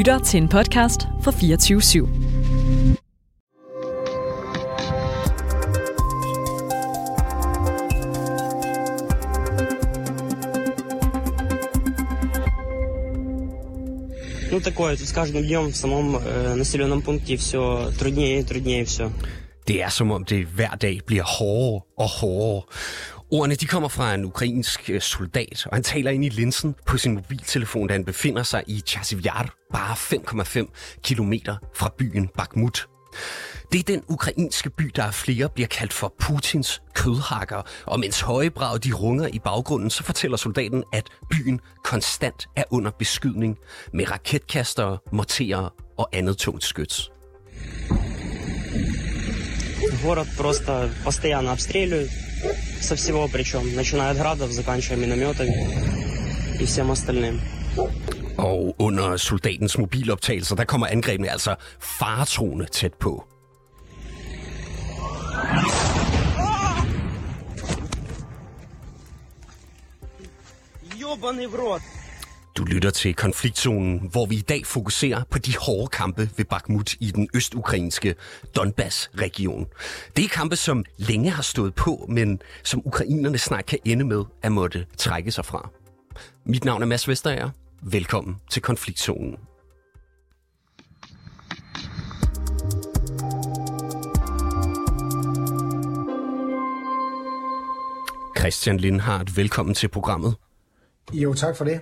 lytter til en podcast fra 24 /7. Ну такое, тут с каждым днем в самом э, населенном пункте все труднее и труднее все. Det er som om det hver dag bliver hårdere og hårdere. Ordene de kommer fra en ukrainsk øh, soldat, og han taler ind i linsen på sin mobiltelefon, da han befinder sig i Chasivyar, bare 5,5 kilometer fra byen Bakhmut. Det er den ukrainske by, der af flere bliver kaldt for Putins kødhakker. Og mens højebrag de runger i baggrunden, så fortæller soldaten, at byen konstant er under beskydning med raketkastere, morterer og andet tungt skyts. Город просто постоянно обстреливают Со всего причем, начиная от градов, заканчивая минометами и всем остальным. Og under soldatens mobiloptagelser, der kommer angrebene altså faretroende tæt på. Ёбаный в рот! Du lytter til konfliktzonen, hvor vi i dag fokuserer på de hårde kampe ved Bakhmut i den østukrainske Donbass-region. Det er kampe, som længe har stået på, men som ukrainerne snart kan ende med at måtte trække sig fra. Mit navn er Mads Vesterager. Velkommen til konfliktzonen. Christian Lindhardt, velkommen til programmet. Jo, tak for det.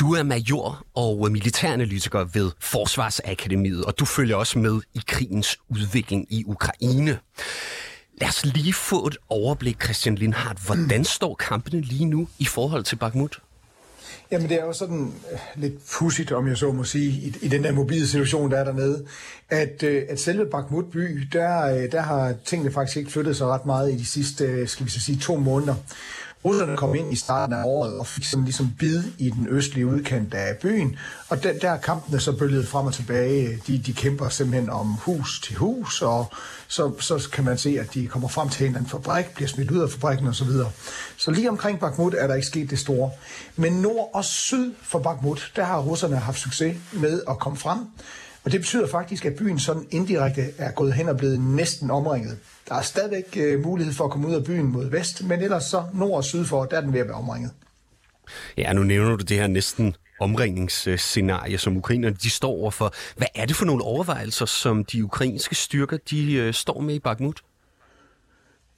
Du er major og militæranalytiker ved Forsvarsakademiet, og du følger også med i krigens udvikling i Ukraine. Lad os lige få et overblik, Christian Lindhardt. Hvordan står kampene lige nu i forhold til Bakhmut? Jamen det er jo sådan øh, lidt pudsigt, om jeg så må sige, i, i den der mobile situation, der er dernede, at, øh, at selve Bakhmut by, der, øh, der har tingene faktisk ikke flyttet sig ret meget i de sidste, skal vi så sige, to måneder. Russerne kom ind i starten af året og fik sådan ligesom bid i den østlige udkant af byen, og der, der er kampene så bølget frem og tilbage. De, de kæmper simpelthen om hus til hus, og så, så kan man se, at de kommer frem til en eller anden fabrik, bliver smidt ud af fabrikken osv. Så, så lige omkring Bakhmut er der ikke sket det store. Men nord og syd for Bakhmut, der har russerne haft succes med at komme frem. Og det betyder faktisk, at byen sådan indirekte er gået hen og blevet næsten omringet. Der er stadigvæk øh, mulighed for at komme ud af byen mod vest, men ellers så nord og syd for, der er den ved at være omringet. Ja, nu nævner du det her næsten omringningsscenarie, som ukrainerne de står overfor. Hvad er det for nogle overvejelser, som de ukrainske styrker de øh, står med i Bakhmut?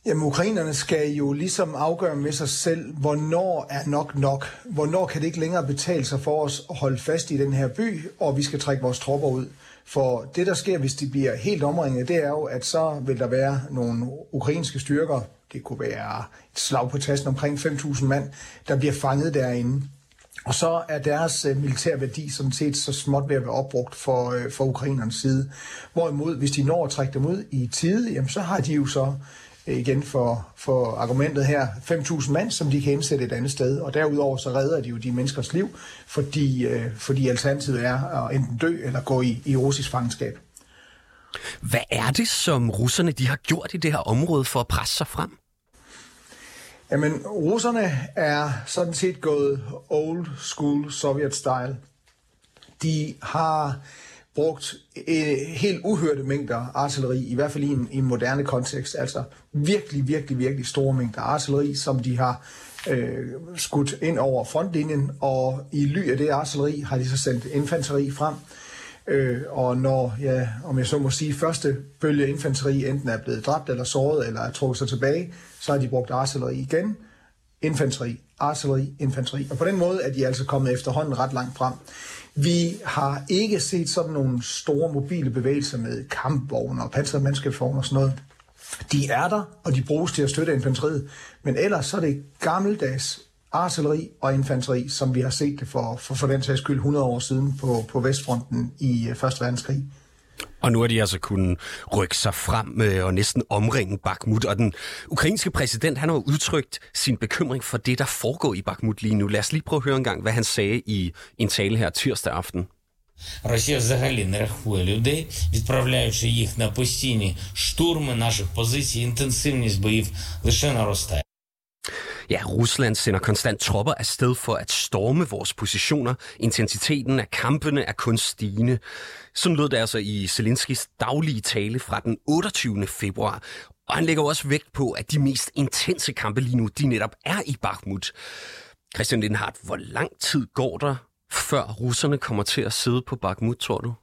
Jamen, ukrainerne skal jo ligesom afgøre med sig selv, hvornår er nok nok. Hvornår kan det ikke længere betale sig for os at holde fast i den her by, og vi skal trække vores tropper ud. For det, der sker, hvis de bliver helt omringet, det er jo, at så vil der være nogle ukrainske styrker, det kunne være et slag på tasten omkring 5.000 mand, der bliver fanget derinde. Og så er deres øh, militære værdi sådan set så småt ved at være opbrugt for, øh, for ukrainernes side. Hvorimod, hvis de når at trække dem ud i tide, jamen, så har de jo så igen for, for argumentet her, 5.000 mand, som de kan indsætte et andet sted. Og derudover så redder de jo de menneskers liv, fordi, øh, fordi alternativet er at enten dø eller gå i, i russisk fangenskab. Hvad er det, som russerne de har gjort i det her område for at presse sig frem? Jamen, russerne er sådan set gået old school Soviet style. De har brugt øh, helt uhørte mængder artilleri, i hvert fald i en, i en moderne kontekst. Altså virkelig, virkelig, virkelig store mængder artilleri, som de har øh, skudt ind over frontlinjen, og i ly af det artilleri har de så sendt infanteri frem. Øh, og når, ja, om jeg så må sige, første bølge infanteri enten er blevet dræbt eller såret, eller er trukket sig tilbage, så har de brugt artilleri igen, infanteri, artilleri, infanteri. Og på den måde er de altså kommet efterhånden ret langt frem. Vi har ikke set sådan nogle store mobile bevægelser med kampvogne og pansrede og sådan noget. De er der, og de bruges til at støtte infanteriet. Men ellers så er det gammeldags artilleri og infanteri, som vi har set det for, for, for den sags skyld 100 år siden på, på Vestfronten i øh, 1. verdenskrig. Og nu har de altså kunnet rykke sig frem øh, og næsten omringe Bakhmut. Og den ukrainske præsident, han har udtrykt sin bekymring for det, der foregår i Bakhmut lige nu. Lad os lige prøve at høre en gang, hvad han sagde i en tale her tirsdag aften. Росія взагалі не рахує людей, відправляючи їх на постійні штурми наших позицій. Інтенсивність боїв лише наростає. Ja, Rusland sender konstant tropper afsted for at storme vores positioner. Intensiteten af kampene er kun stigende. Sådan lød det altså i Zelenskis daglige tale fra den 28. februar. Og han lægger også vægt på, at de mest intense kampe lige nu, de netop er i Bakhmut. Christian Lindhardt, hvor lang tid går der, før russerne kommer til at sidde på Bakhmut, tror du?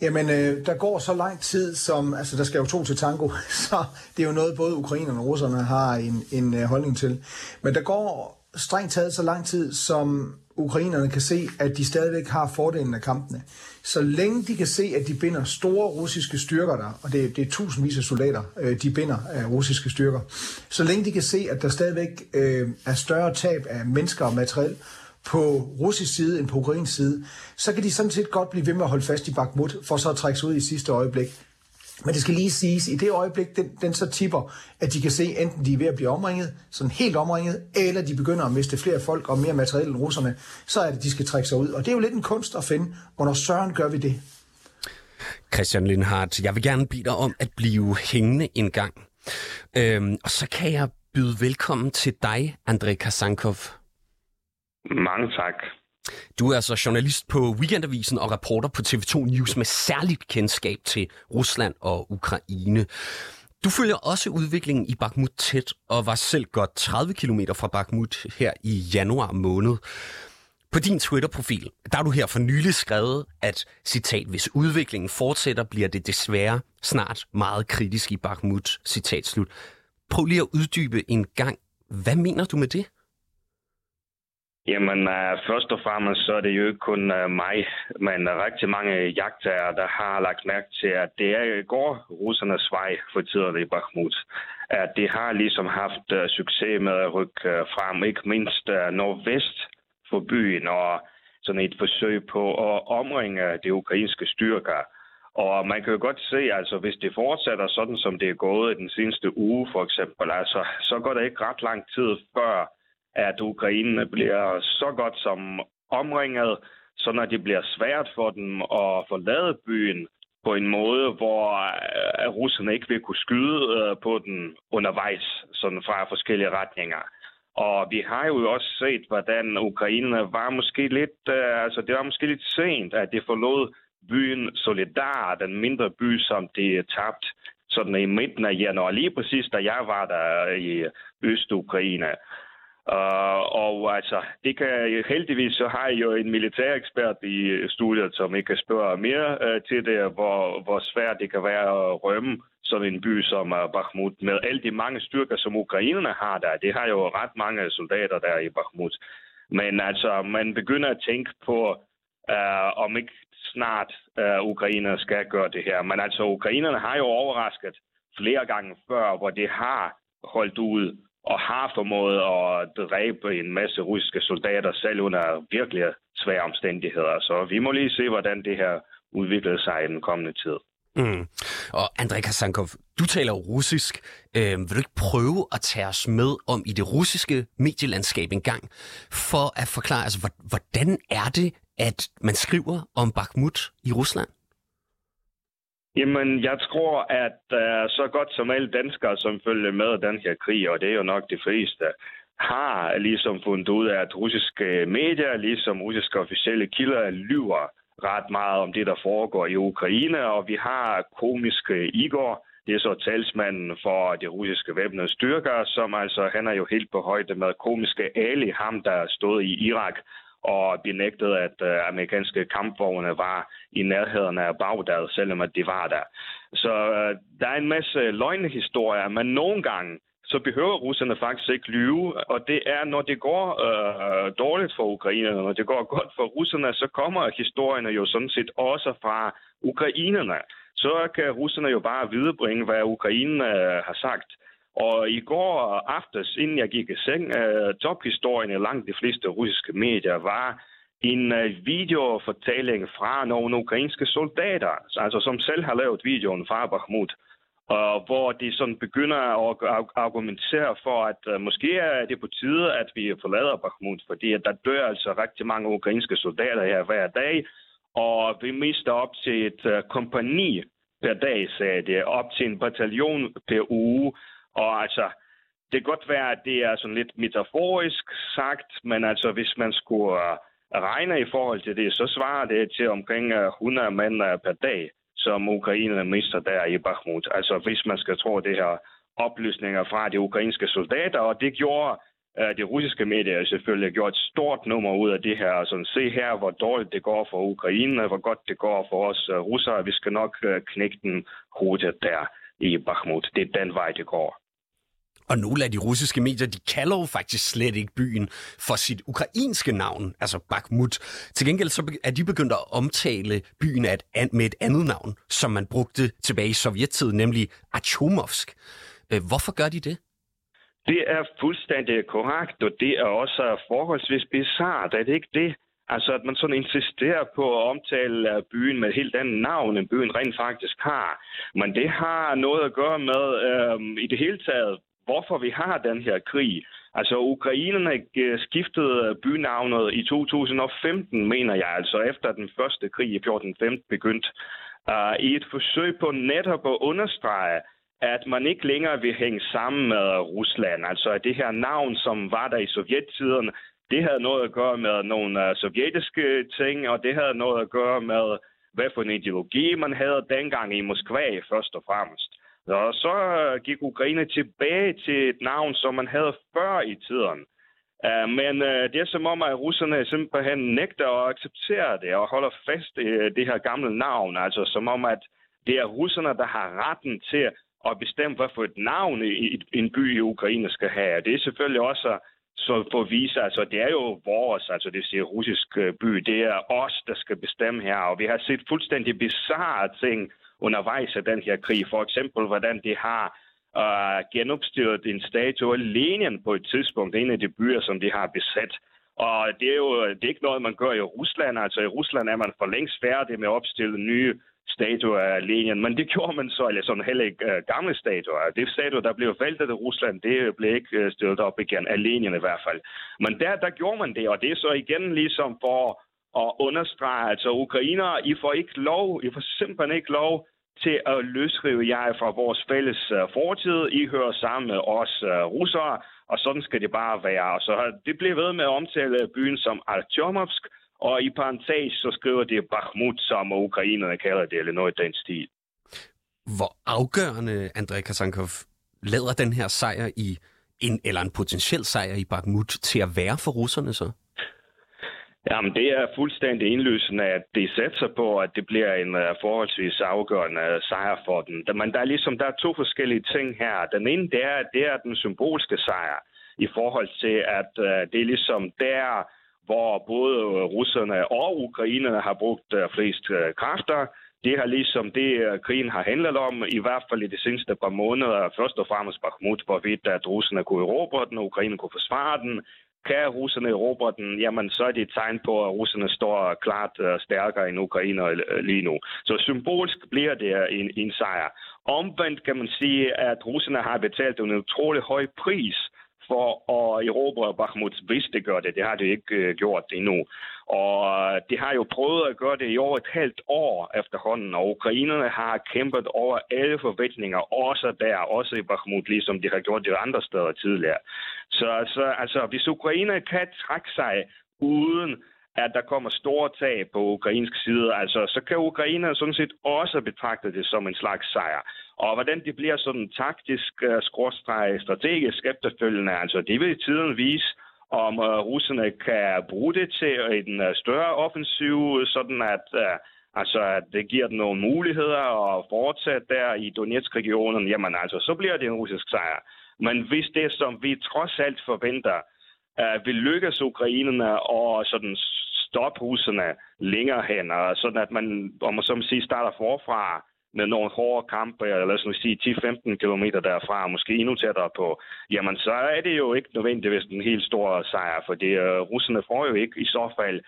Jamen, øh, der går så lang tid, som... Altså, der skal jo to til tango, så det er jo noget, både ukrainerne og russerne har en, en øh, holdning til. Men der går strengt taget så lang tid, som ukrainerne kan se, at de stadigvæk har fordelen af kampene. Så længe de kan se, at de binder store russiske styrker der, og det, det er tusindvis af soldater, øh, de binder af russiske styrker, så længe de kan se, at der stadigvæk øh, er større tab af mennesker og materiel, på russisk side end på ukrainsk side, så kan de sådan set godt blive ved med at holde fast i Bakhmut, for så at trække sig ud i sidste øjeblik. Men det skal lige siges, i det øjeblik, den, den så tipper, at de kan se, enten de er ved at blive omringet, sådan helt omringet, eller de begynder at miste flere folk og mere materiel end russerne, så er det, de skal trække sig ud. Og det er jo lidt en kunst at finde, hvornår søren gør vi det? Christian Lindhardt, jeg vil gerne bede dig om at blive hængende en gang. Øhm, og så kan jeg byde velkommen til dig, Andrej Kasankov. Mange tak. Du er altså journalist på Weekendavisen og reporter på TV2 News med særligt kendskab til Rusland og Ukraine. Du følger også udviklingen i Bakhmut tæt og var selv godt 30 km fra Bakhmut her i januar måned. På din Twitter-profil, der har du her for nylig skrevet, at citat, hvis udviklingen fortsætter, bliver det desværre snart meget kritisk i Bakhmut, citat slut. Prøv lige at uddybe en gang. Hvad mener du med det? Jamen, uh, først og fremmest så er det jo ikke kun uh, mig, men rigtig mange jagttager, der har lagt mærke til, at det er går russernes vej for tiden i Bakhmut. At de har ligesom haft uh, succes med at rykke uh, frem, ikke mindst uh, nordvest for byen, og sådan et forsøg på at omringe de ukrainske styrker. Og man kan jo godt se, altså hvis det fortsætter sådan, som det er gået i den seneste uge for eksempel, altså, så går det ikke ret lang tid før at Ukraine bliver så godt som omringet, så når det bliver svært for dem at forlade byen på en måde, hvor øh, russerne ikke vil kunne skyde øh, på den undervejs, sådan fra forskellige retninger. Og vi har jo også set, hvordan Ukraine var måske lidt, øh, altså det var måske lidt sent, at det forlod byen Solidar, den mindre by, som de tabte sådan i midten af januar, lige præcis da jeg var der i Øst-Ukraine. Uh, og altså, det kan heldigvis, så har jeg jo en militærekspert i studiet, som ikke kan spørge mere uh, til det, hvor, hvor svært det kan være at rømme sådan en by som uh, Bakhmut, med alle de mange styrker, som ukrainerne har der. Det har jo ret mange soldater der i Bakhmut. Men altså, man begynder at tænke på, uh, om ikke snart uh, ukrainerne skal gøre det her. Men altså, ukrainerne har jo overrasket flere gange før, hvor det har holdt ud og har formået at dræbe en masse russiske soldater selv under virkelig svære omstændigheder. Så vi må lige se, hvordan det her udvikler sig i den kommende tid. Mm. Og Andrej Kasankov, du taler russisk. Øh, vil du ikke prøve at tage os med om i det russiske medielandskab en gang, for at forklare, altså, hvordan er det, at man skriver om Bakhmut i Rusland? Jamen, jeg tror, at uh, så godt som alle danskere, som følger med den her krig, og det er jo nok de fleste, har ligesom fundet ud af, at russiske medier, ligesom russiske officielle kilder, lyver ret meget om det, der foregår i Ukraine, og vi har komiske Igor, det er så talsmanden for de russiske væbnede styrker, som altså, han er jo helt på højde med komiske Ali, ham der stod i Irak og benægtede, at øh, amerikanske kampvogne var i nærheden af Bagdad, selvom at de var der. Så øh, der er en masse løgnehistorier, men nogle gange så behøver russerne faktisk ikke lyve, og det er, når det går øh, dårligt for ukrainerne, når det går godt for russerne, så kommer historierne jo sådan set også fra ukrainerne. Så kan russerne jo bare viderebringe, hvad ukrainerne øh, har sagt. Og i går aftes, inden jeg gik i seng, uh, tophistorien i langt de fleste russiske medier var en uh, videofortælling fra nogle ukrainske soldater, altså som selv har lavet videoen fra Bakhmut, uh, hvor de sådan begynder at argumentere for, at uh, måske er det på tide, at vi forlader Bakhmut, fordi at der dør altså rigtig mange ukrainske soldater her hver dag, og vi mister op til et uh, kompani per dag, sagde det, op til en bataljon per uge, og altså, det kan godt være, at det er sådan lidt metaforisk sagt, men altså hvis man skulle øh, regne i forhold til det, så svarer det til omkring øh, 100 mænd øh, per dag, som Ukraine mister der i Bakhmut. Altså hvis man skal tro det her oplysninger fra de ukrainske soldater, og det gjorde uh, de russiske medier selvfølgelig gjort et stort nummer ud af det her. Sådan, se her, hvor dårligt det går for Ukraine, hvor godt det går for os russere. Vi skal nok uh, knække den hurtigt der i Bakhmut. Det er den vej, det går. Og nogle af de russiske medier, de kalder jo faktisk slet ikke byen for sit ukrainske navn, altså Bakhmut. Til gengæld så er de begyndt at omtale byen med et andet navn, som man brugte tilbage i sovjettiden, nemlig Achomovsk. Øh, hvorfor gør de det? Det er fuldstændig korrekt, og det er også forholdsvis bizart, er det ikke det? Altså, at man sådan insisterer på at omtale øh, byen med et helt andet navn, end byen rent faktisk har. Men det har noget at gøre med øh, i det hele taget, hvorfor vi har den her krig. Altså, ukrainerne øh, skiftede øh, bynavnet i 2015, mener jeg, altså efter den første krig i 1415 begyndte, uh, i et forsøg på netop at understrege, at man ikke længere vil hænge sammen med Rusland. Altså, at det her navn, som var der i sovjettiden, det havde noget at gøre med nogle uh, sovjetiske ting, og det havde noget at gøre med, hvad for en ideologi man havde dengang i Moskva, først og fremmest. Og så øh, gik Ukraine tilbage til et navn, som man havde før i tiden. Øh, men øh, det er som om, at russerne simpelthen nægter at acceptere det og holder fast i det her gamle navn. Altså som om, at det er russerne, der har retten til at bestemme, hvad for et navn en by i Ukraine skal have. Det er selvfølgelig også så for at vise, altså det er jo vores, altså det siger russisk by, det er os, der skal bestemme her, og vi har set fuldstændig bizarre ting undervejs af den her krig. For eksempel, hvordan de har øh, genopstillet en statue af Lenin på et tidspunkt, en af de byer, som de har besat. Og det er jo det er ikke noget, man gør i Rusland. Altså i Rusland er man for længst færdig med at opstille nye statuer af Lenin, men det gjorde man så, eller sådan heller ikke uh, gamle statuer. Det statue, der blev væltet af Rusland, det blev ikke øh, uh, stillet op igen, af Lenin i hvert fald. Men der, der gjorde man det, og det er så igen ligesom for og understreger, altså ukrainere, I får ikke lov, I får simpelthen ikke lov til at løsrive jer fra vores fælles øh, fortid. I hører sammen med os øh, russere, og sådan skal det bare være. Så det bliver ved med at omtale byen som Artyomovsk, og i parentes så skriver det Bakhmut, som ukrainerne kalder det, eller noget i den stil. Hvor afgørende, Andrej Kasankov, lader den her sejr i en, eller en potentiel sejr i Bakhmut til at være for russerne så? Jamen, det er fuldstændig indlysende, at det satser på, at det bliver en uh, forholdsvis afgørende øh, sejr for den. Men der er ligesom der er to forskellige ting her. Den ene, det er, det er den symbolske sejr i forhold til, at uh, det er ligesom der, hvor både russerne og ukrainerne har brugt uh, flest uh, kræfter. Det har ligesom det, uh, krigen har handlet om, i hvert fald i de seneste par måneder. Først og fremmest Bakhmut, hvorvidt at russerne kunne erobre den, og ukrainerne kunne forsvare den kan russerne erobre den, jamen så er det et tegn på, at russerne står klart øh, stærkere end Ukraine øh, lige nu. Så symbolsk bliver det en, en sejr. Omvendt kan man sige, at russerne har betalt en utrolig høj pris for at erobre Bakhmut, hvis det gør det. Det har det ikke øh, gjort endnu. Og øh, de har jo prøvet at gøre det i over et halvt år efterhånden, og ukrainerne har kæmpet over alle forventninger, også der, også i Bakhmut, ligesom de har gjort det andre steder tidligere. Så altså, altså hvis Ukraine kan trække sig uden at der kommer store tab på ukrainsk side, altså, så kan Ukraine sådan set også betragte det som en slags sejr. Og hvordan det bliver sådan taktisk, uh, strategisk efterfølgende, altså det vil tiden vise, om uh, russerne kan bruge det til en uh, større offensiv, sådan at, uh, altså, at det giver dem nogle muligheder at fortsætte der i Donetsk-regionen, jamen altså, så bliver det en russisk sejr. Men hvis det, som vi trods alt forventer, uh, vil lykkes ukrainerne og sådan stoppe russerne længere hen, og sådan at man, om man så sige, starter forfra med nogle hårde kampe, eller lad os sige 10-15 km derfra, måske endnu tættere på, jamen så er det jo ikke nødvendigvis en helt stor sejr, for det, uh, russerne får jo ikke i så fald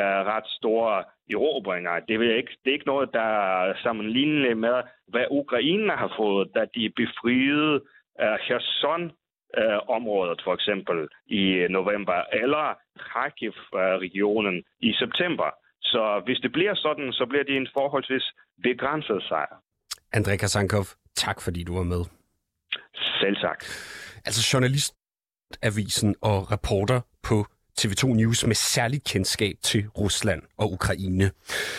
uh, ret store erobringer. Det, vil ikke, det er ikke noget, der er sammenlignende med, hvad Ukraine har fået, da de befriede uh, Kherson uh, området for eksempel i november, eller Kharkiv-regionen i september. Så hvis det bliver sådan, så bliver det en forholdsvis begrænset sejr. Andrej Kasankov, tak fordi du var med. Selv tak. altså journalistavisen og reporter på TV2 News med særligt kendskab til Rusland og Ukraine.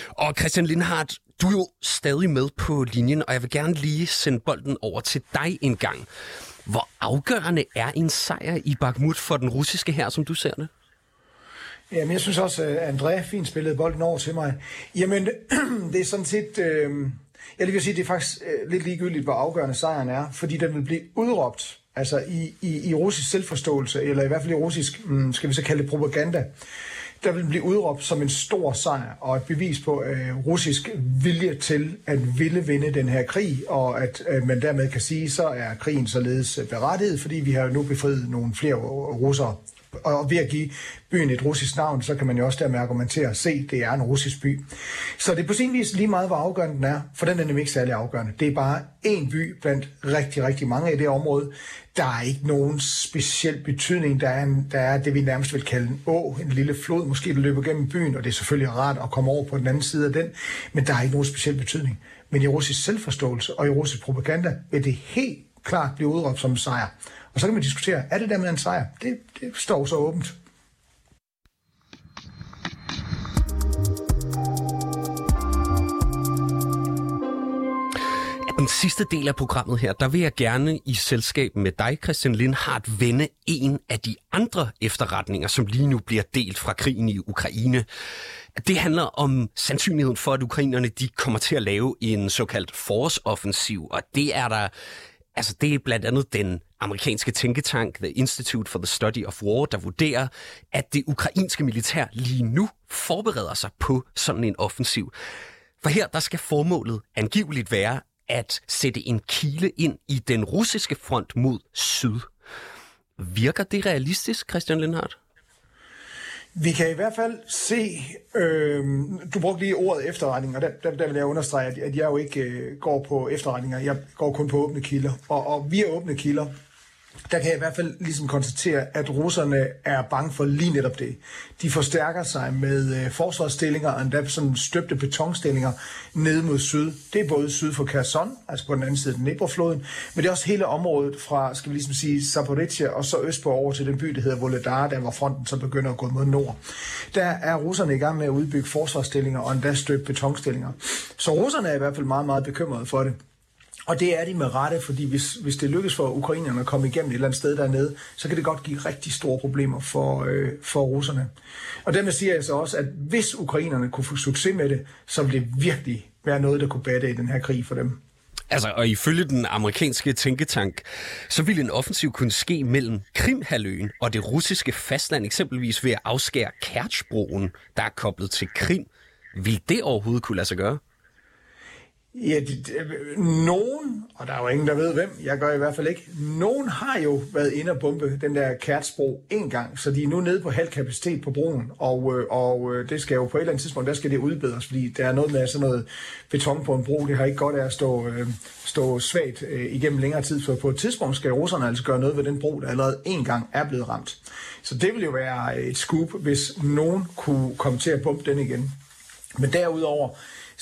Og Christian Lindhardt, du er jo stadig med på linjen, og jeg vil gerne lige sende bolden over til dig en gang. Hvor afgørende er en sejr i Bakhmut for den russiske her, som du ser det? Jamen, jeg synes også, at André fint spillede bolden over til mig. Jamen, det er sådan set... Øh, jeg vil sige, det er faktisk øh, lidt ligegyldigt, hvor afgørende sejren er, fordi den vil blive udråbt altså i, i, i russisk selvforståelse, eller i hvert fald i russisk, mm, skal vi så kalde det propaganda, der vil blive udråbt som en stor sejr og et bevis på øh, russisk vilje til at ville vinde den her krig, og at øh, man dermed kan sige, så er krigen således berettiget, fordi vi har nu befriet nogle flere russere og ved at give byen et russisk navn, så kan man jo også dermed argumentere, se, det er en russisk by. Så det er på sin vis lige meget, hvor afgørende den er, for den er nemlig ikke særlig afgørende. Det er bare en by blandt rigtig, rigtig mange i det område. Der er ikke nogen speciel betydning. Der er, en, der er det, vi nærmest vil kalde en å, en lille flod, måske der løber gennem byen, og det er selvfølgelig rart at komme over på den anden side af den, men der er ikke nogen speciel betydning. Men i russisk selvforståelse og i russisk propaganda vil det helt klart blive udråbt som en sejr. Og så kan man diskutere, er det der med en sejr? Det, det står så åbent. den sidste del af programmet her, der vil jeg gerne i selskab med dig, Christian Lindhardt, vende en af de andre efterretninger, som lige nu bliver delt fra krigen i Ukraine. Det handler om sandsynligheden for, at ukrainerne de kommer til at lave en såkaldt forårsoffensiv, og det er der Altså, det er blandt andet den amerikanske tænketank The Institute for the Study of War, der vurderer, at det ukrainske militær lige nu forbereder sig på sådan en offensiv. For her der skal formålet angiveligt være at sætte en kile ind i den russiske front mod syd. Virker det realistisk, Christian Lindhardt? Vi kan i hvert fald se, øh, du brugte lige ordet efterretning, og der, der, der vil jeg understrege, at, at jeg jo ikke øh, går på efterretninger, jeg går kun på åbne kilder. Og, og via åbne kilder, der kan jeg i hvert fald ligesom konstatere, at russerne er bange for lige netop det. De forstærker sig med øh, forsvarsstillinger og endda sådan støbte betonstillinger ned mod syd. Det er både syd for Kherson, altså på den anden side af Dnepr-floden, men det er også hele området fra, skal vi ligesom sige, Zaporizhia og så østpå over til den by, der hedder Volodar, der hvor fronten så begynder at gå mod nord. Der er russerne i gang med at udbygge forsvarsstillinger og endda støbte betonstillinger. Så russerne er i hvert fald meget, meget bekymrede for det. Og det er de med rette, fordi hvis, hvis det lykkes for ukrainerne at komme igennem et eller andet sted dernede, så kan det godt give rigtig store problemer for, øh, for russerne. Og dermed siger jeg så også, at hvis ukrainerne kunne få succes med det, så ville det virkelig være noget, der kunne batte i den her krig for dem. Altså, og ifølge den amerikanske tænketank, så ville en offensiv kunne ske mellem Krimhaløen og det russiske fastland, eksempelvis ved at afskære Kerchbroen, der er koblet til Krim. Vil det overhovedet kunne lade sig gøre? Ja, det, det, nogen, og der er jo ingen, der ved hvem, jeg gør i hvert fald ikke, nogen har jo været inde og bombe den der Kærtsbro en gang, så de er nu nede på halv kapacitet på broen, og, øh, og øh, det skal jo på et eller andet tidspunkt, der skal det udbedres, fordi der er noget med sådan noget beton på en bro, det har ikke godt af at stå, øh, stå svagt igennem længere tid, for på et tidspunkt skal russerne altså gøre noget ved den bro, der allerede en gang er blevet ramt. Så det vil jo være et scoop, hvis nogen kunne komme til at bombe den igen. Men derudover,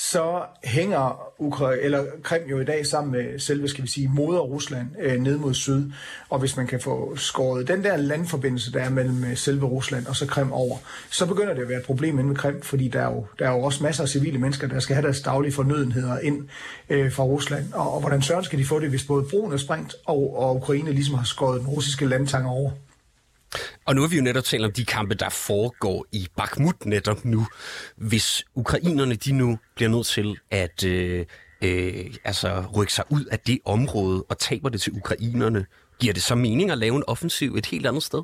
så hænger Ukraine, eller Krim jo i dag sammen med selve, skal vi sige, moder Rusland øh, ned mod syd. Og hvis man kan få skåret den der landforbindelse, der er mellem øh, selve Rusland og så Krim over, så begynder det at være et problem inde med Krim, fordi der er jo, der er jo også masser af civile mennesker, der skal have deres daglige fornødenheder ind øh, fra Rusland. Og, og hvordan søren skal de få det, hvis både broen er sprængt, og, og Ukraine ligesom har skåret den russiske landtang over? Og nu har vi jo netop talt om de kampe, der foregår i Bakhmut netop nu. Hvis ukrainerne de nu bliver nødt til at øh, øh, altså rykke sig ud af det område og taber det til ukrainerne, giver det så mening at lave en offensiv et helt andet sted?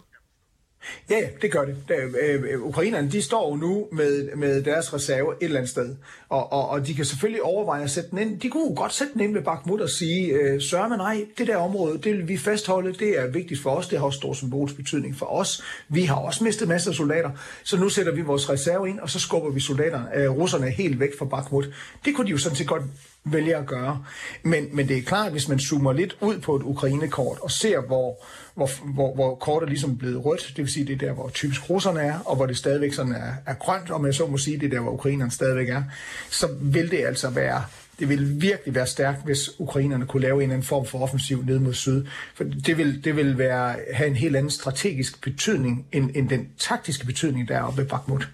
Ja, ja, det gør det. Øh, øh, ukrainerne, de står jo nu med, med deres reserve et eller andet sted, og, og, og de kan selvfølgelig overveje at sætte den ind. De kunne jo godt sætte den ind ved Bakhmut og sige, øh, sørg man nej, det der område, det vil vi fastholde, det er vigtigt for os, det har også stor symbolsk betydning for os. Vi har også mistet masser af soldater, så nu sætter vi vores reserve ind, og så skubber vi soldaterne, øh, russerne helt væk fra Bakhmut. Det kunne de jo sådan set godt vælger at gøre. Men, men det er klart, hvis man zoomer lidt ud på et Ukraine-kort og ser, hvor, hvor, hvor, hvor kortet ligesom er blevet rødt, det vil sige, det er der, hvor typisk russerne er, og hvor det stadigvæk sådan er, er grønt, og man så må sige, det er der, hvor ukrainerne stadigvæk er, så vil det altså være det vil virkelig være stærkt, hvis ukrainerne kunne lave en eller anden form for offensiv ned mod syd. For det vil, det vil være, have en helt anden strategisk betydning, end, end den taktiske betydning, der er oppe ved Bakhmut.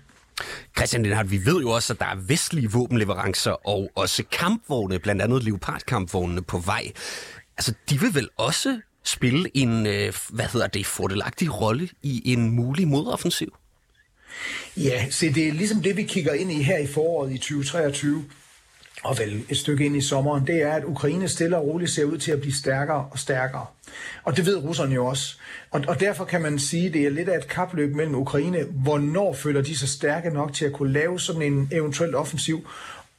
Christian Lindhardt, vi ved jo også, at der er vestlige våbenleverancer og også kampvogne, blandt andet Leopard-kampvognene på vej. Altså, de vil vel også spille en, øh, hvad hedder det, fordelagtig rolle i en mulig modoffensiv? Ja, så det er ligesom det, vi kigger ind i her i foråret i 2023 og vel et stykke ind i sommeren, det er, at Ukraine stille og roligt ser ud til at blive stærkere og stærkere. Og det ved russerne jo også. Og, og derfor kan man sige, at det er lidt af et kapløb mellem Ukraine. Hvornår føler de sig stærke nok til at kunne lave sådan en eventuel offensiv?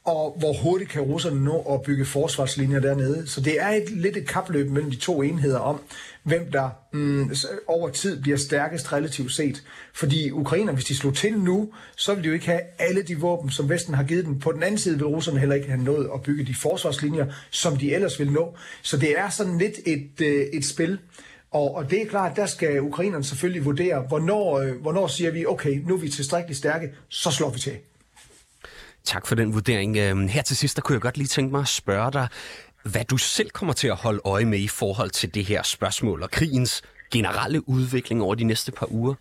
Og hvor hurtigt kan russerne nå at bygge forsvarslinjer dernede? Så det er et, lidt et kapløb mellem de to enheder om, hvem der mm, over tid bliver stærkest relativt set. Fordi Ukrainer, hvis de slog til nu, så vil de jo ikke have alle de våben, som Vesten har givet dem. På den anden side vil russerne heller ikke have nået at bygge de forsvarslinjer, som de ellers vil nå. Så det er sådan lidt et, øh, et spil. Og, og det er klart, der skal ukrainerne selvfølgelig vurdere, hvornår, øh, hvornår siger vi, okay, nu er vi tilstrækkeligt stærke, så slår vi til. Tak for den vurdering. Øhm, her til sidst, der kunne jeg godt lige tænke mig at spørge dig, hvad du selv kommer til at holde øje med i forhold til det her spørgsmål og krigens generelle udvikling over de næste par uger?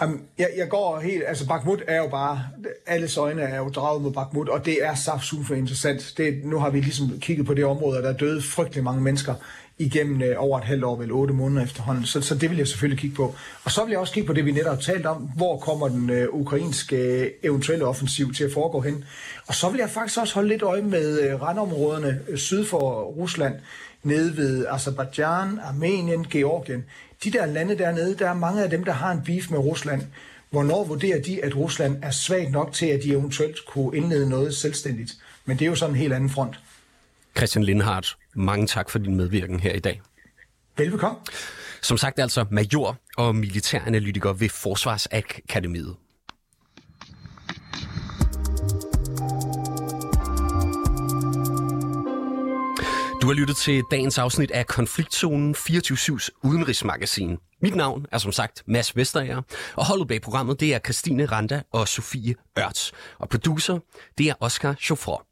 Jamen, jeg, jeg går helt, altså Bakhmut er jo bare, alle øjne er jo draget mod Bakhmut, og det er saft super interessant. Det, nu har vi ligesom kigget på det område, og der er døde frygtelig mange mennesker igennem øh, over et halvt år, vel otte måneder efterhånden. Så, så det vil jeg selvfølgelig kigge på. Og så vil jeg også kigge på det, vi netop har talt om. Hvor kommer den øh, ukrainske øh, eventuelle offensiv til at foregå hen? Og så vil jeg faktisk også holde lidt øje med øh, randområderne øh, syd for Rusland, nede ved Azerbaijan, Armenien, Georgien. De der lande dernede, der er mange af dem, der har en beef med Rusland. Hvornår vurderer de, at Rusland er svagt nok til, at de eventuelt kunne indlede noget selvstændigt? Men det er jo sådan en helt anden front. Christian Lindhardt, mange tak for din medvirken her i dag. Velbekomme. Som sagt altså major og militæranalytiker ved Forsvarsakademiet. Du har lyttet til dagens afsnit af Konfliktzonen 24-7's udenrigsmagasin. Mit navn er som sagt Mads Vesterager, og holdet bag programmet det er Christine Randa og Sofie Ørts. Og producer, det er Oscar Chauffeur.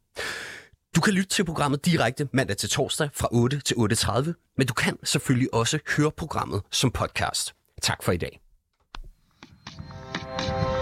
Du kan lytte til programmet direkte mandag til torsdag fra 8 til 8.30, men du kan selvfølgelig også høre programmet som podcast. Tak for i dag. thank you